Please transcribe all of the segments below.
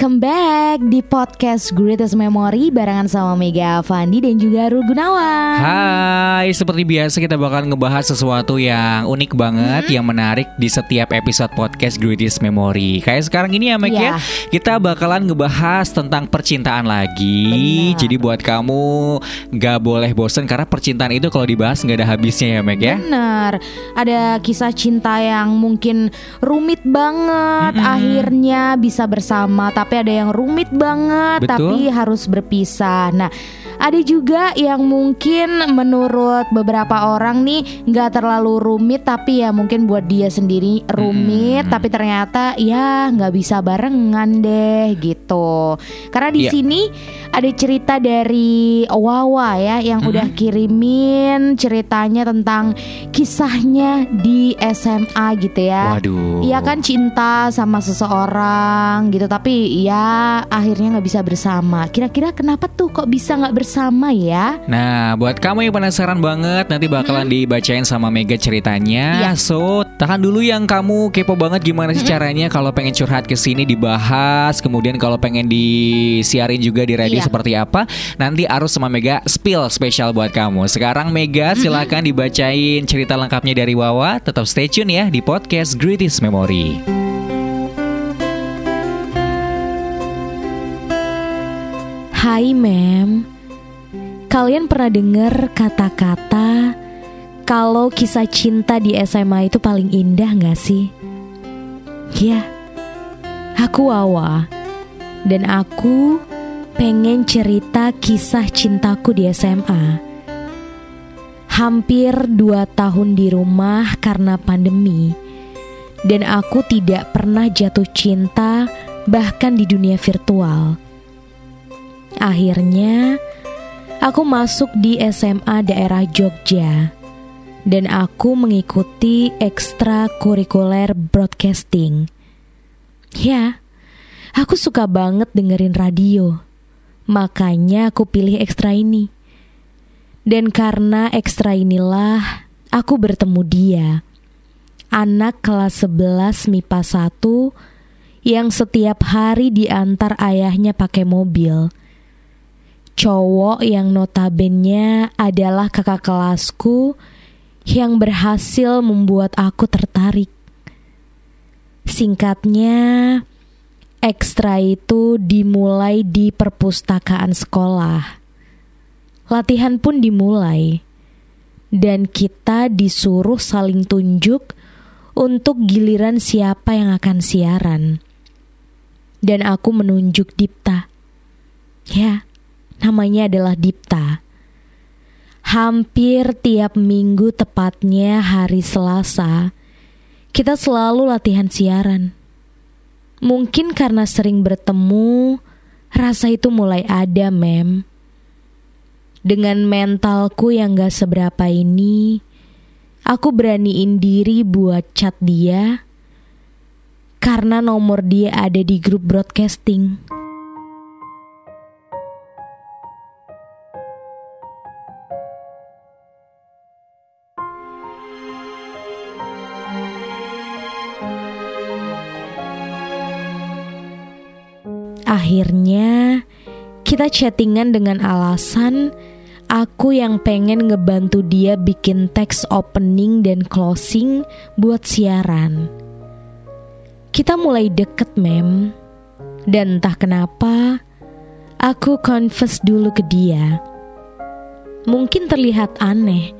Welcome back di podcast Greatest Memory barengan sama Mega Fandi dan juga Rul Gunawan. Hai, seperti biasa kita bakal ngebahas sesuatu yang unik banget, yang menarik di setiap episode podcast Greatest Memory. Kayak sekarang ini ya, Mek Iya. ya, kita bakalan ngebahas tentang percintaan lagi. Benar. Jadi buat kamu nggak boleh bosen karena percintaan itu kalau dibahas nggak ada habisnya ya, Mek ya. Bener, ada kisah cinta yang mungkin rumit banget, akhirnya bisa bersama, tapi ada yang rumit banget, Betul. tapi harus berpisah. Nah, ada juga yang mungkin menurut beberapa orang nih nggak terlalu rumit, tapi ya mungkin buat dia sendiri rumit, tapi ternyata ya nggak bisa barengan deh gitu. Karena di Iya. sini ada cerita dari Wawa ya yang udah kirimin ceritanya tentang kisahnya di SMA gitu ya. Waduh. Iya kan cinta sama seseorang gitu tapi ya akhirnya nggak bisa bersama. Kira-kira kenapa tuh kok bisa nggak bersama ya? Nah, buat kamu yang penasaran banget, nanti bakalan dibacain sama Mega ceritanya. Iya. So, tahan dulu yang kamu kepo banget gimana sih caranya kalau pengen curhat ke sini dibahas, kemudian kalau pengen disiarin juga di radio Iya. seperti apa, nanti Arus sama Mega spill spesial buat kamu. Sekarang Mega silakan dibacain cerita lengkapnya dari Wawa. Tetap stay tune ya di podcast Greatest Memory. Hai mem, kalian pernah dengar kata-kata kalau kisah cinta di SMA itu paling indah gak sih? Ya, aku Wawa dan aku pengen cerita kisah cintaku di SMA. Hampir dua tahun di rumah karena pandemi dan aku tidak pernah jatuh cinta bahkan di dunia virtual. Akhirnya, aku masuk di SMA daerah Jogja dan aku mengikuti ekstrakurikuler broadcasting. Ya, aku suka banget dengerin radio. Makanya aku pilih ekstra ini. Dan karena ekstra inilah aku bertemu dia. Anak kelas 11 MIPA 1 yang setiap hari diantar ayahnya pakai mobil cowok yang notabene adalah kakak kelasku yang berhasil membuat aku tertarik. Singkatnya, ekstra itu dimulai di perpustakaan sekolah. Latihan pun dimulai, dan kita disuruh saling tunjuk untuk giliran siapa yang akan siaran. Dan aku menunjuk Dipta. Ya, namanya adalah Dipta. Hampir tiap minggu tepatnya hari Selasa, kita selalu latihan siaran. Mungkin karena sering bertemu, rasa itu mulai ada, mem. Dengan mentalku yang gak seberapa ini, aku beraniin diri buat chat dia karena nomor dia ada di grup broadcasting. Kita chattingan dengan alasan aku yang pengen ngebantu dia bikin teks opening dan closing buat siaran. Kita mulai deket mem. Dan entah kenapa Aku confess dulu ke dia. Mungkin terlihat aneh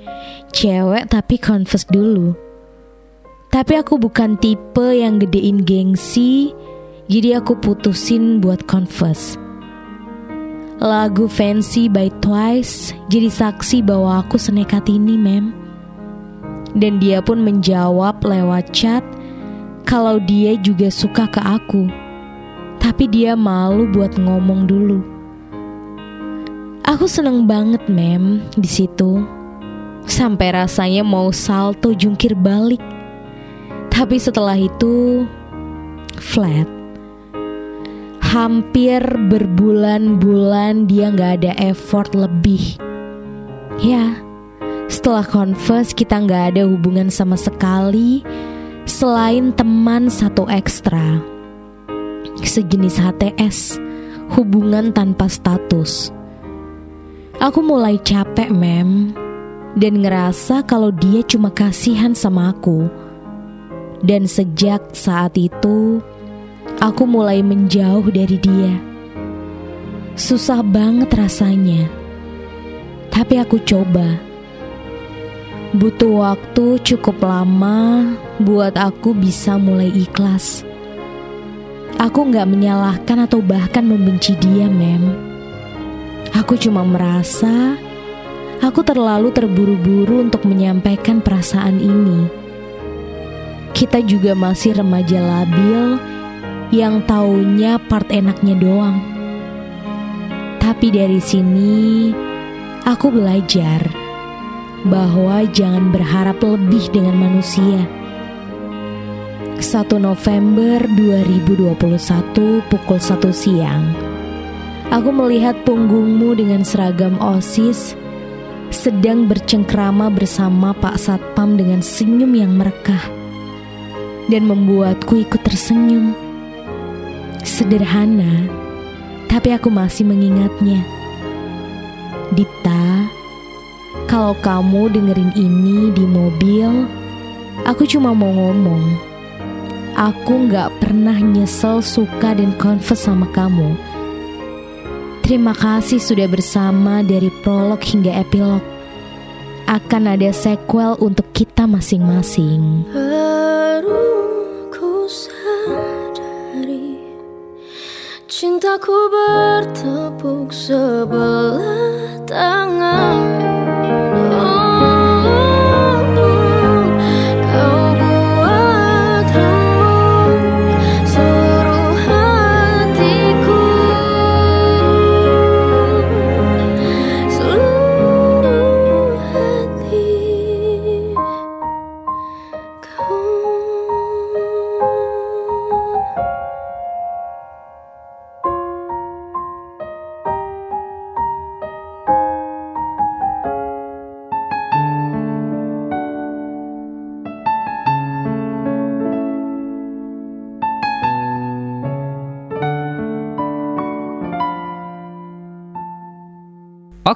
Cewek tapi confess dulu. Tapi aku bukan tipe yang gedein gengsi Jadi aku putusin buat confess Lagu Fancy by Twice jadi saksi bahwa aku senekat ini mem Dan dia pun menjawab lewat chat kalau dia juga suka ke aku. Tapi dia malu buat ngomong dulu. Aku seneng banget, Mem, di situ. Sampai rasanya mau salto jungkir balik. Tapi setelah itu flat. Hampir berbulan-bulan dia nggak ada effort lebih. Ya, setelah converse kita nggak ada hubungan sama sekali selain teman satu ekstra. Sejenis HTS, hubungan tanpa status. Aku mulai capek, mem, dan ngerasa kalau dia cuma kasihan sama aku. Dan sejak saat itu, aku mulai menjauh dari dia. Susah banget rasanya, tapi aku coba. Butuh waktu cukup lama buat aku bisa mulai ikhlas. Aku nggak menyalahkan atau bahkan membenci dia, Mem. Aku cuma merasa aku terlalu terburu-buru untuk menyampaikan perasaan ini. Kita juga masih remaja labil yang taunya part enaknya doang. Tapi dari sini aku belajar bahwa jangan berharap lebih dengan manusia. 1 November 2021 pukul 1 siang. Aku melihat punggungmu dengan seragam OSIS sedang bercengkrama bersama Pak Satpam dengan senyum yang merekah dan membuatku ikut tersenyum. Sederhana, tapi aku masih mengingatnya. Dipta, kalau kamu dengerin ini di mobil, aku cuma mau ngomong. Aku gak pernah nyesel suka dan confess sama kamu. Terima kasih sudah bersama dari prolog hingga epilog. Akan ada sequel untuk kita masing-masing. Baru Cintaku bertepuk sebelah tangan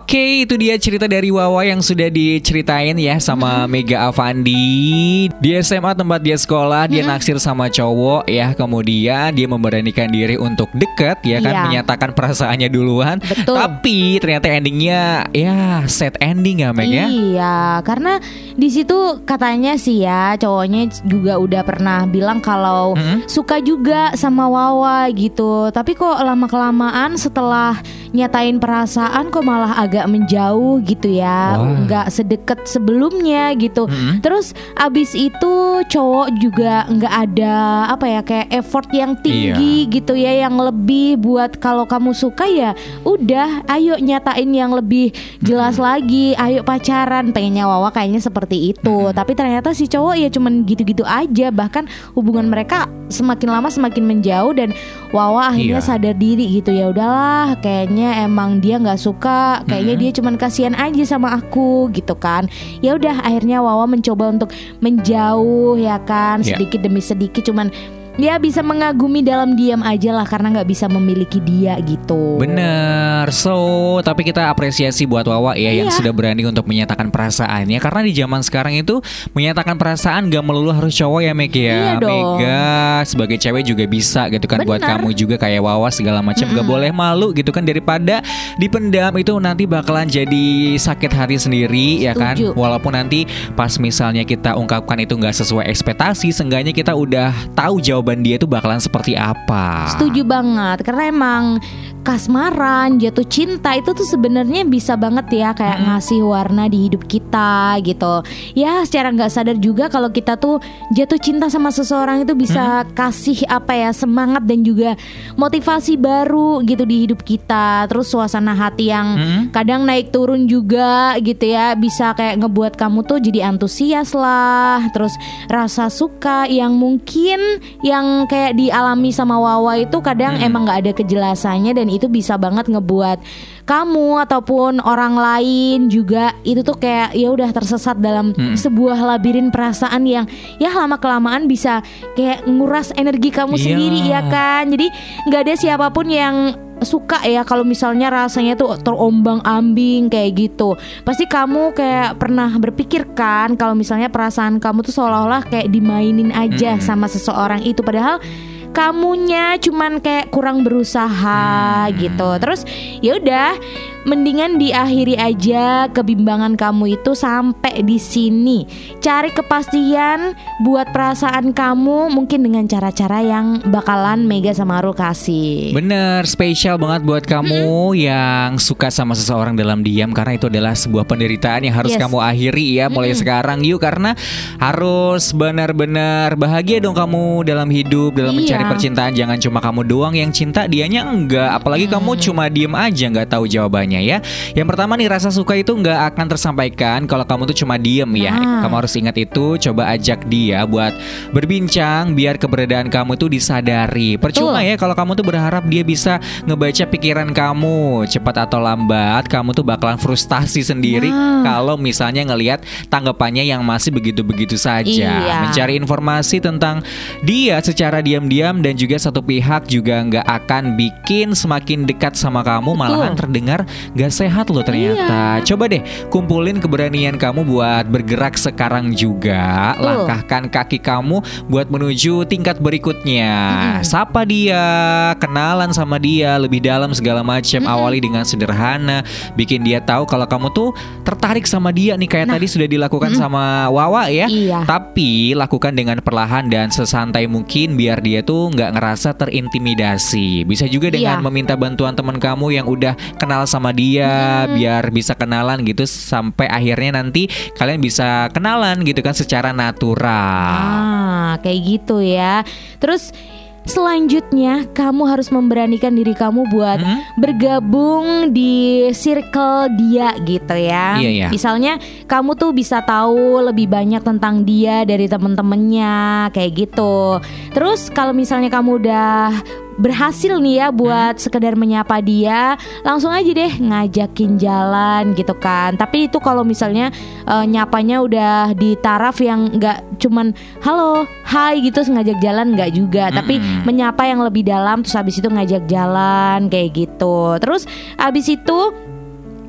Oke, itu dia cerita dari Wawa yang sudah diceritain ya sama Mega Avandi. Di SMA tempat dia sekolah, dia naksir sama cowok ya. Kemudian dia memberanikan diri untuk deket ya kan, Iya. menyatakan perasaannya duluan. Betul. Tapi ternyata endingnya ya sad ending ya Meg ya. Iya, karena di situ katanya sih ya cowoknya juga udah pernah bilang kalau Mm-mm. suka juga sama Wawa gitu. Tapi kok lama kelamaan setelah nyatain perasaan kok malah agak menjauh gitu ya, nggak sedekat sebelumnya gitu. Mm-mm. Terus abis itu cowok juga nggak ada apa ya kayak effort yang tinggi gitu ya, yang lebih buat kalau kamu suka ya udah, ayo nyatain yang lebih jelas lagi, ayo pacaran. Pengennya Wawa kayaknya seperti itu, tapi ternyata si cowok ya cuman gitu-gitu aja. Bahkan hubungan mereka semakin lama semakin menjauh dan Wawa akhirnya Iya. sadar diri gitu ya udahlah, kayaknya emang dia nggak suka, kayaknya dia cuman kasihan aja sama aku gitu kan. Ya udah akhirnya Wawa mencoba untuk menjauh ya kan Iya. sedikit demi sedikit cuman ya bisa mengagumi dalam diam aja lah karena nggak bisa memiliki dia gitu. Bener, so tapi kita apresiasi buat Wawa ya yang Iya. sudah berani untuk menyatakan perasaannya karena di zaman sekarang itu menyatakan perasaan gak melulu harus cowok ya Meg ya. Iya dong. Mega sebagai cewek juga bisa gitu kan buat Bener. kamu juga kayak Wawa segala macam gak boleh malu gitu kan daripada dipendam itu nanti bakalan jadi sakit hati sendiri ya kan. Setuju. Walaupun nanti pas misalnya kita ungkapkan itu nggak sesuai ekspektasi, seenggaknya kita udah tahu jawabannya jawaban dia tuh bakalan seperti apa. Setuju banget karena emang kasmaran, jatuh cinta itu tuh sebenarnya bisa banget ya kayak ngasih warna di hidup kita gitu. Ya secara nggak sadar juga kalau kita tuh jatuh cinta sama seseorang itu bisa kasih apa ya semangat dan juga motivasi baru gitu di hidup kita. Terus suasana hati yang kadang naik turun juga gitu ya bisa kayak ngebuat kamu tuh jadi antusias lah. Terus rasa suka yang mungkin yang kayak dialami sama Wawa itu kadang emang nggak ada kejelasannya dan itu bisa banget ngebuat kamu ataupun orang lain juga itu tuh kayak ya udah tersesat dalam sebuah labirin perasaan yang ya lama kelamaan bisa kayak nguras energi kamu Iya. sendiri ya kan? Jadi nggak ada siapa pun yang suka ya kalau misalnya rasanya tuh terombang ambing kayak gitu. Pasti kamu kayak pernah berpikir kan kalau misalnya perasaan kamu tuh seolah-olah kayak dimainin aja sama seseorang itu. Padahal kamunya cuman kayak kurang berusaha gitu. Terus ya udah mendingan diakhiri aja kebimbangan kamu itu sampai di sini. Cari kepastian buat perasaan kamu mungkin dengan cara-cara yang bakalan Mega sama Arul kasih. Bener, spesial banget buat kamu yang suka sama seseorang dalam diam karena itu adalah sebuah penderitaan yang harus Yes. kamu akhiri ya mulai sekarang yuk karena harus benar-benar bahagia dong kamu dalam hidup dalam Iya. mencari percintaan jangan cuma kamu doang yang cinta dianya enggak apalagi kamu cuma diem aja nggak tahu jawabannya ya. Yang pertama nih rasa suka itu nggak akan tersampaikan kalau kamu tuh cuma diem ya. Nah. Kamu harus ingat itu coba ajak dia buat berbincang biar keberadaan kamu tuh disadari. Percuma Betul. ya kalau kamu tuh berharap dia bisa ngebaca pikiran kamu cepat atau lambat kamu tuh bakalan frustasi sendiri Nah. kalau misalnya ngelihat tanggapannya yang masih begitu-begitu saja Iya. mencari informasi tentang dia secara diam-diam dan juga satu pihak juga nggak akan bikin semakin dekat sama kamu malahan terdengar gak sehat loh ternyata. Iya. coba deh kumpulin keberanian kamu buat bergerak sekarang juga. Betul. langkahkan kaki kamu buat menuju tingkat berikutnya. Sapa dia kenalan sama dia lebih dalam segala macam awali dengan sederhana. Bikin dia tahu kalau kamu tuh tertarik sama dia nih kayak tadi sudah dilakukan sama Wawa ya. Iya. tapi lakukan dengan perlahan dan sesantai mungkin biar dia tuh nggak ngerasa terintimidasi. Bisa juga dengan Iya. meminta bantuan teman kamu yang udah kenal sama dia biar bisa kenalan gitu sampai akhirnya nanti kalian bisa kenalan gitu kan secara natural Ah, kayak gitu ya. Terus selanjutnya kamu harus memberanikan diri kamu buat Hmm? bergabung di circle dia gitu ya. Iya, iya. Misalnya kamu tuh bisa tahu lebih banyak tentang dia dari temen-temennya kayak gitu. Terus kalau misalnya kamu udah berhasil nih ya buat sekedar menyapa dia, langsung aja deh ngajakin jalan gitu kan. Tapi itu kalau misalnya eh, nyapanya udah di taraf yang nggak cuman halo, hai gitu ngajak jalan nggak juga, tapi menyapa yang lebih dalam terus habis itu ngajak jalan kayak gitu. Terus habis itu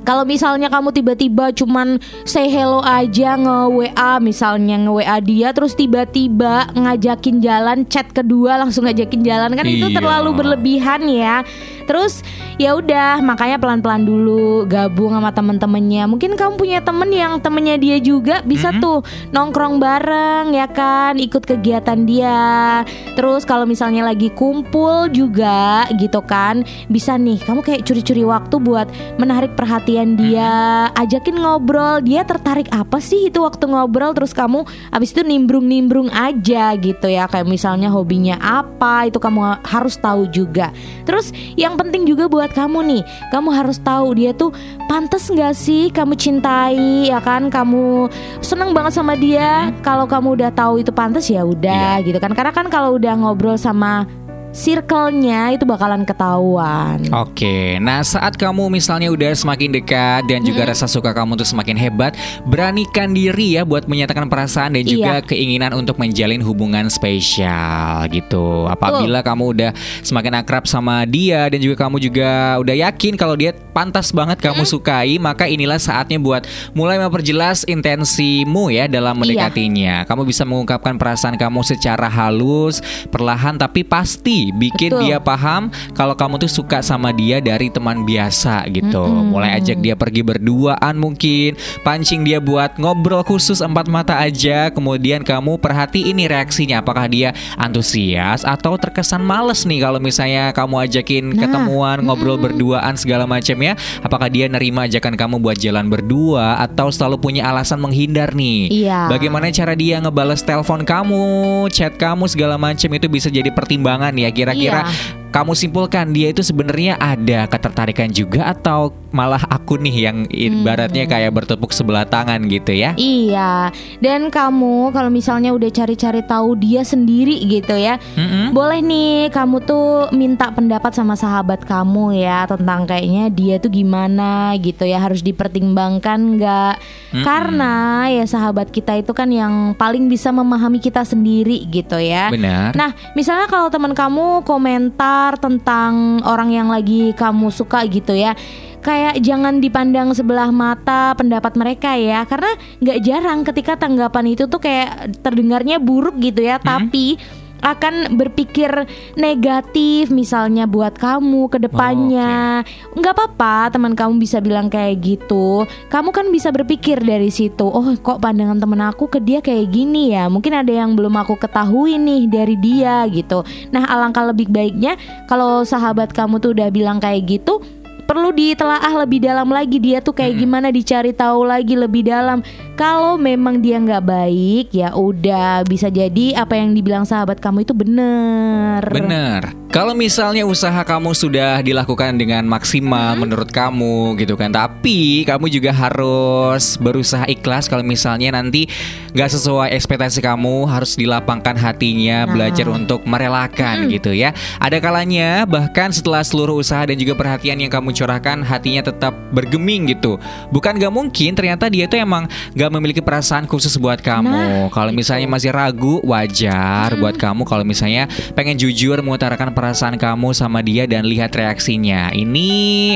kalau misalnya kamu tiba-tiba cuman say hello aja nge WA misalnya nge WA dia terus tiba-tiba ngajakin jalan chat kedua langsung ngajakin jalan kan itu Iya. terlalu berlebihan ya. Terus ya udah makanya pelan-pelan dulu gabung sama temen-temennya. Mungkin kamu punya temen yang temennya dia juga bisa tuh nongkrong bareng ya kan, ikut kegiatan dia. Terus kalau misalnya lagi kumpul juga gitu kan, bisa nih kamu kayak curi-curi waktu buat menarik perhatian dia, ajakin ngobrol. Dia tertarik apa sih itu waktu ngobrol terus kamu abis itu nimbrung-nimbrung aja gitu ya. Kayak misalnya hobinya apa itu kamu harus tahu juga. Terus yang penting juga buat kamu nih, kamu harus tahu dia tuh pantas nggak sih kamu cintai ya kan? Kamu seneng banget sama dia. Kalau kamu udah tahu itu pantas ya udah gitu kan. Karena kan kalau udah ngobrol sama circle-nya itu bakalan ketahuan. Oke, nah saat kamu misalnya udah semakin dekat dan juga rasa suka kamu tuh semakin hebat, beranikan diri ya buat menyatakan perasaan dan juga Iya. keinginan untuk menjalin hubungan spesial gitu. Apabila kamu udah semakin akrab sama dia dan juga kamu juga udah yakin kalau dia pantas banget kamu sukai, maka inilah saatnya buat mulai memperjelas intensimu ya dalam Iya. mendekatinya. Kamu bisa mengungkapkan perasaan kamu secara halus, perlahan tapi pasti bikin Betul. dia paham kalau kamu tuh suka sama dia dari teman biasa gitu. Mm-mm. Mulai ajak dia pergi berduaan mungkin, pancing dia buat ngobrol khusus empat mata aja. Kemudian kamu perhati ini reaksinya, apakah dia antusias atau terkesan males nih kalau misalnya kamu ajakin Nah, ketemuan, ngobrol berduaan segala macam ya. Apakah dia nerima ajakan kamu buat jalan berdua atau selalu punya alasan menghindar nih? Iya. Bagaimana cara dia ngebales telepon kamu, chat kamu segala macam itu bisa jadi pertimbangan ya. Kira-kira Iya. Kamu simpulkan dia itu sebenarnya ada ketertarikan juga atau malah aku nih yang ibaratnya Hmm. kayak bertepuk sebelah tangan gitu ya? Iya, dan kamu kalau misalnya udah cari-cari tahu dia sendiri gitu ya, Mm-mm. boleh nih kamu tuh minta pendapat sama sahabat kamu ya tentang kayaknya dia tuh gimana gitu ya harus dipertimbangkan nggak? Karena ya sahabat kita itu kan yang paling bisa memahami kita sendiri gitu ya. Benar. Nah, misalnya kalau teman kamu komentar tentang orang yang lagi kamu suka gitu ya, kayak jangan dipandang sebelah mata pendapat mereka ya, karena nggak jarang ketika tanggapan itu tuh kayak terdengarnya buruk gitu ya, tapi akan berpikir negatif misalnya buat kamu ke depannya. nggak apa-apa teman kamu bisa bilang kayak gitu. Kamu kan bisa berpikir dari situ. Oh, kok pandangan temen aku ke dia kayak gini ya? Mungkin ada yang belum aku ketahui nih dari dia gitu. Nah, alangkah lebih baiknya kalau sahabat kamu tuh udah bilang kayak gitu, perlu ditelaah lebih dalam lagi. Dia tuh kayak gimana dicari tahu lagi lebih dalam. Kalau memang dia nggak baik ya udah bisa jadi apa yang dibilang sahabat kamu itu bener Bener. Kalau misalnya usaha kamu sudah dilakukan dengan maksimal menurut kamu gitu kan, tapi kamu juga harus berusaha ikhlas kalau misalnya nanti nggak sesuai ekspektasi kamu, harus dilapangkan hatinya, Nah. belajar untuk merelakan gitu ya. Ada kalanya bahkan setelah seluruh usaha dan juga perhatian yang kamu curahkan, hatinya tetap bergeming gitu. Bukan gak mungkin, ternyata dia tuh emang gak memiliki perasaan khusus buat kamu. Nah, kalau itu. misalnya masih ragu, wajar buat kamu kalau misalnya pengen jujur mengutarakan perasaan kamu sama dia dan lihat reaksinya. Ini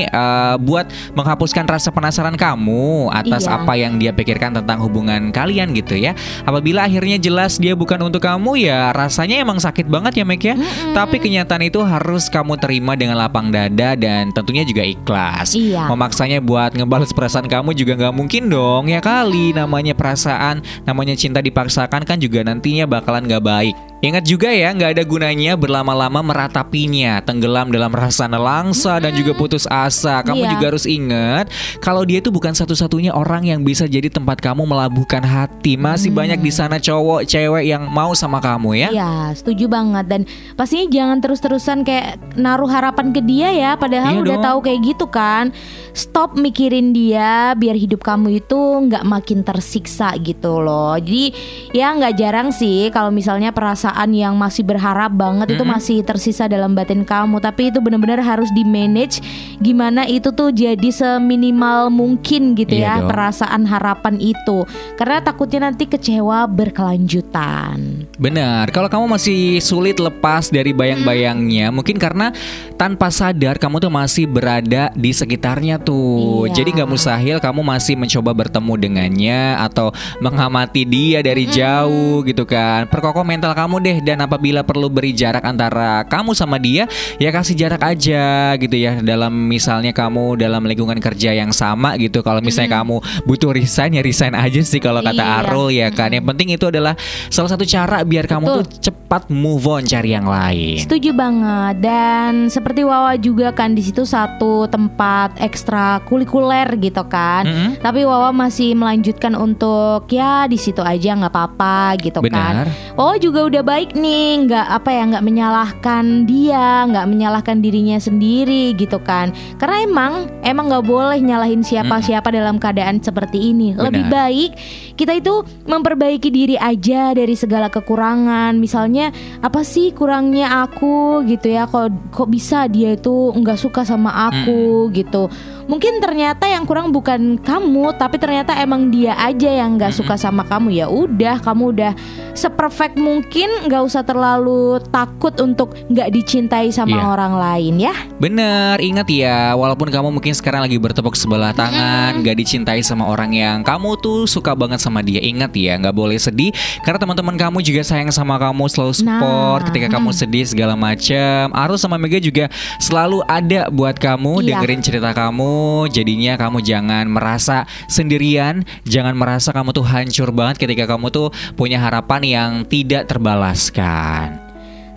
eh, buat menghapuskan rasa penasaran kamu atas Iya. apa yang dia pikirkan tentang hubungan kalian gitu ya. Apabila akhirnya jelas dia bukan untuk kamu ya rasanya emang sakit banget ya Mek ya. Tapi kenyataan itu harus kamu terima dengan lapang dada dan tentunya juga ikhlas. Iya. Memaksanya buat ngebales perasaan kamu juga nggak mungkin dong ya kali. Namanya perasaan, namanya cinta dipaksakan kan juga nantinya bakalan nggak baik. Ingat juga ya, nggak ada gunanya berlama-lama meratapinya, tenggelam dalam rasa nelangsa dan juga putus asa. Kamu Iya. juga harus ingat kalau dia itu bukan satu-satunya orang yang bisa jadi tempat kamu melabuhkan hati. Masih banyak di sana cowok, cewek yang mau sama kamu ya. Iya, setuju banget dan pastinya jangan terus-terusan kayak naruh harapan ke dia ya, padahal Iya udah dong. tahu kayak gitu kan. Stop mikirin dia biar hidup kamu itu nggak makin tersiksa gitu loh. Jadi ya nggak jarang sih kalau misalnya perasaan yang masih berharap banget itu masih tersisa dalam batin kamu, tapi itu benar-benar harus di manage gimana itu tuh jadi seminimal mungkin gitu Iya ya dong. perasaan harapan itu. Karena takutnya nanti kecewa berkelanjutan. Benar, kalau kamu masih sulit lepas dari bayang-bayangnya, mungkin karena tanpa sadar kamu tuh masih berada di sekitarnya tuh. Iya. Jadi nggak mustahil kamu masih mencoba bertemu dengannya atau mengamati dia dari jauh gitu kan. Perkokoh mental kamu deh dan apabila perlu beri jarak antara kamu sama dia, ya kasih jarak aja gitu ya. Dalam misalnya kamu dalam lingkungan kerja yang sama gitu. Kalau misalnya kamu butuh resign ya resign aja sih kalau kata Iya. Arul ya kan. Yang penting itu adalah salah satu cara biar kamu Betul. tuh cepat move on cari yang lain. Setuju banget dan seperti Wawa juga kan di situ satu tempat ekstra kulikuler gitu kan. Mm-mm. Tapi Wawa masih melanjutkan untuk ya di situ aja nggak apa-apa gitu Benar. kan. Wawa juga udah baik nih, nggak apa ya nggak menyalahkan dia, nggak menyalahkan dirinya sendiri gitu kan. Karena emang emang nggak boleh nyalahin siapa-siapa dalam keadaan seperti ini. Lebih Benar. baik kita itu memperbaiki diri aja dari segala kekurangan. Misalnya apa sih kurangnya aku gitu ya? Kok kok bisa dia itu nggak suka sama aku gitu? Mungkin ternyata yang kurang bukan kamu tapi ternyata emang dia aja yang nggak suka sama kamu ya udah kamu udah seperfect mungkin nggak usah terlalu takut untuk nggak dicintai sama Iya. orang lain ya Bener, ingat ya, walaupun kamu mungkin sekarang lagi bertepuk sebelah tangan, gak dicintai sama orang yang kamu tuh suka banget sama dia. Ingat ya, nggak boleh sedih, karena teman-teman kamu juga sayang sama kamu, selalu support Nah, ketika kamu sedih segala macam. Arus sama Mega juga selalu ada buat kamu, Iya. dengerin cerita kamu. Jadinya kamu jangan merasa sendirian, jangan merasa kamu tuh hancur banget ketika kamu tuh punya harapan yang tidak terbalaskan.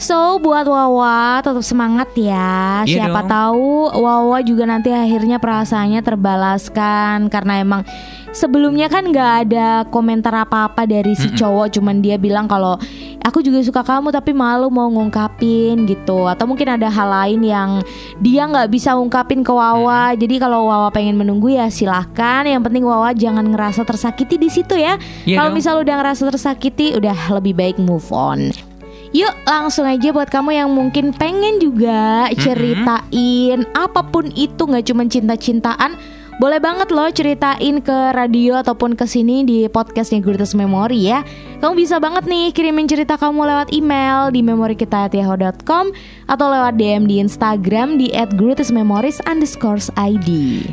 So buat Wawa tetap semangat ya. Iya Siapa dong. tahu Wawa juga nanti akhirnya perasaannya terbalaskan karena emang sebelumnya kan nggak ada komentar apa-apa dari si cowok, cuman dia bilang kalau aku juga suka kamu tapi malu mau ngungkapin gitu. Atau mungkin ada hal lain yang dia nggak bisa ungkapin ke Wawa. Jadi kalau Wawa pengen menunggu ya silahkan. Yang penting Wawa jangan ngerasa tersakiti di situ ya. Iya kalau misal udah ngerasa tersakiti, udah lebih baik move on. Yuk langsung aja buat kamu yang mungkin pengen juga ceritain apa pun itu nggak cuma cinta-cintaan boleh banget loh ceritain ke radio ataupun ke sini di podcastnya Greatest Memory ya Kamu bisa banget nih kirimin cerita kamu lewat email di memorikita@yahoo.com Atau lewat DM di Instagram di @greatestmemories underscore ID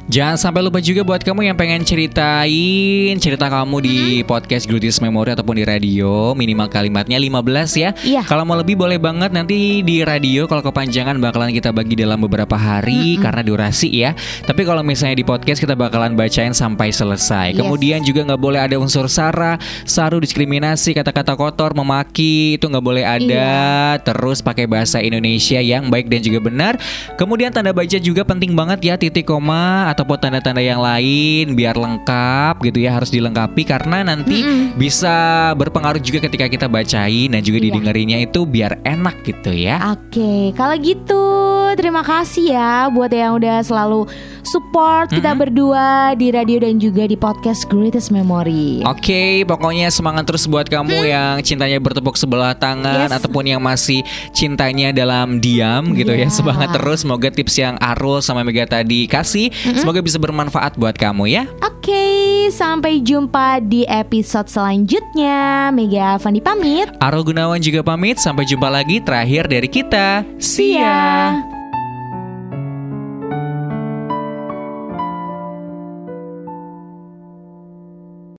Jangan sampai lupa juga buat kamu yang pengen ceritain cerita kamu di podcast Greatest Memory ataupun di radio minimal kalimatnya 15 ya. Iya. Kalau mau lebih boleh banget nanti di radio kalau kepanjangan bakalan kita bagi dalam beberapa hari karena durasi ya. Tapi kalau misalnya di podcast kita bakalan bacain sampai selesai. Yes. Kemudian juga nggak boleh ada unsur sara, saru, diskriminasi, kata-kata kotor, memaki itu nggak boleh ada. Terus pakai bahasa Indonesia yang baik dan juga benar. Kemudian tanda baca juga penting banget ya titik koma ataupun tanda-tanda yang lain biar lengkap gitu ya harus dilengkapi karena nanti bisa berpengaruh juga ketika kita bacain dan juga Iya. didengerinnya itu biar enak gitu ya. Oke, kalau gitu terima kasih ya buat yang udah selalu support kita berdua di radio dan juga di podcast Greatest Memory. Oke, pokoknya semangat terus buat kamu yang cintanya bertepuk sebelah tangan Hmm. Yes. ataupun yang masih cintanya dalam diam gitu ya. Iya. Semangat terus. Semoga tips yang Arul sama Mega tadi kasih semoga bisa bermanfaat buat kamu ya. Oke, sampai jumpa di episode selanjutnya. Mega Fandi pamit. Arul Gunawan juga pamit. Sampai jumpa lagi terakhir dari kita. See ya.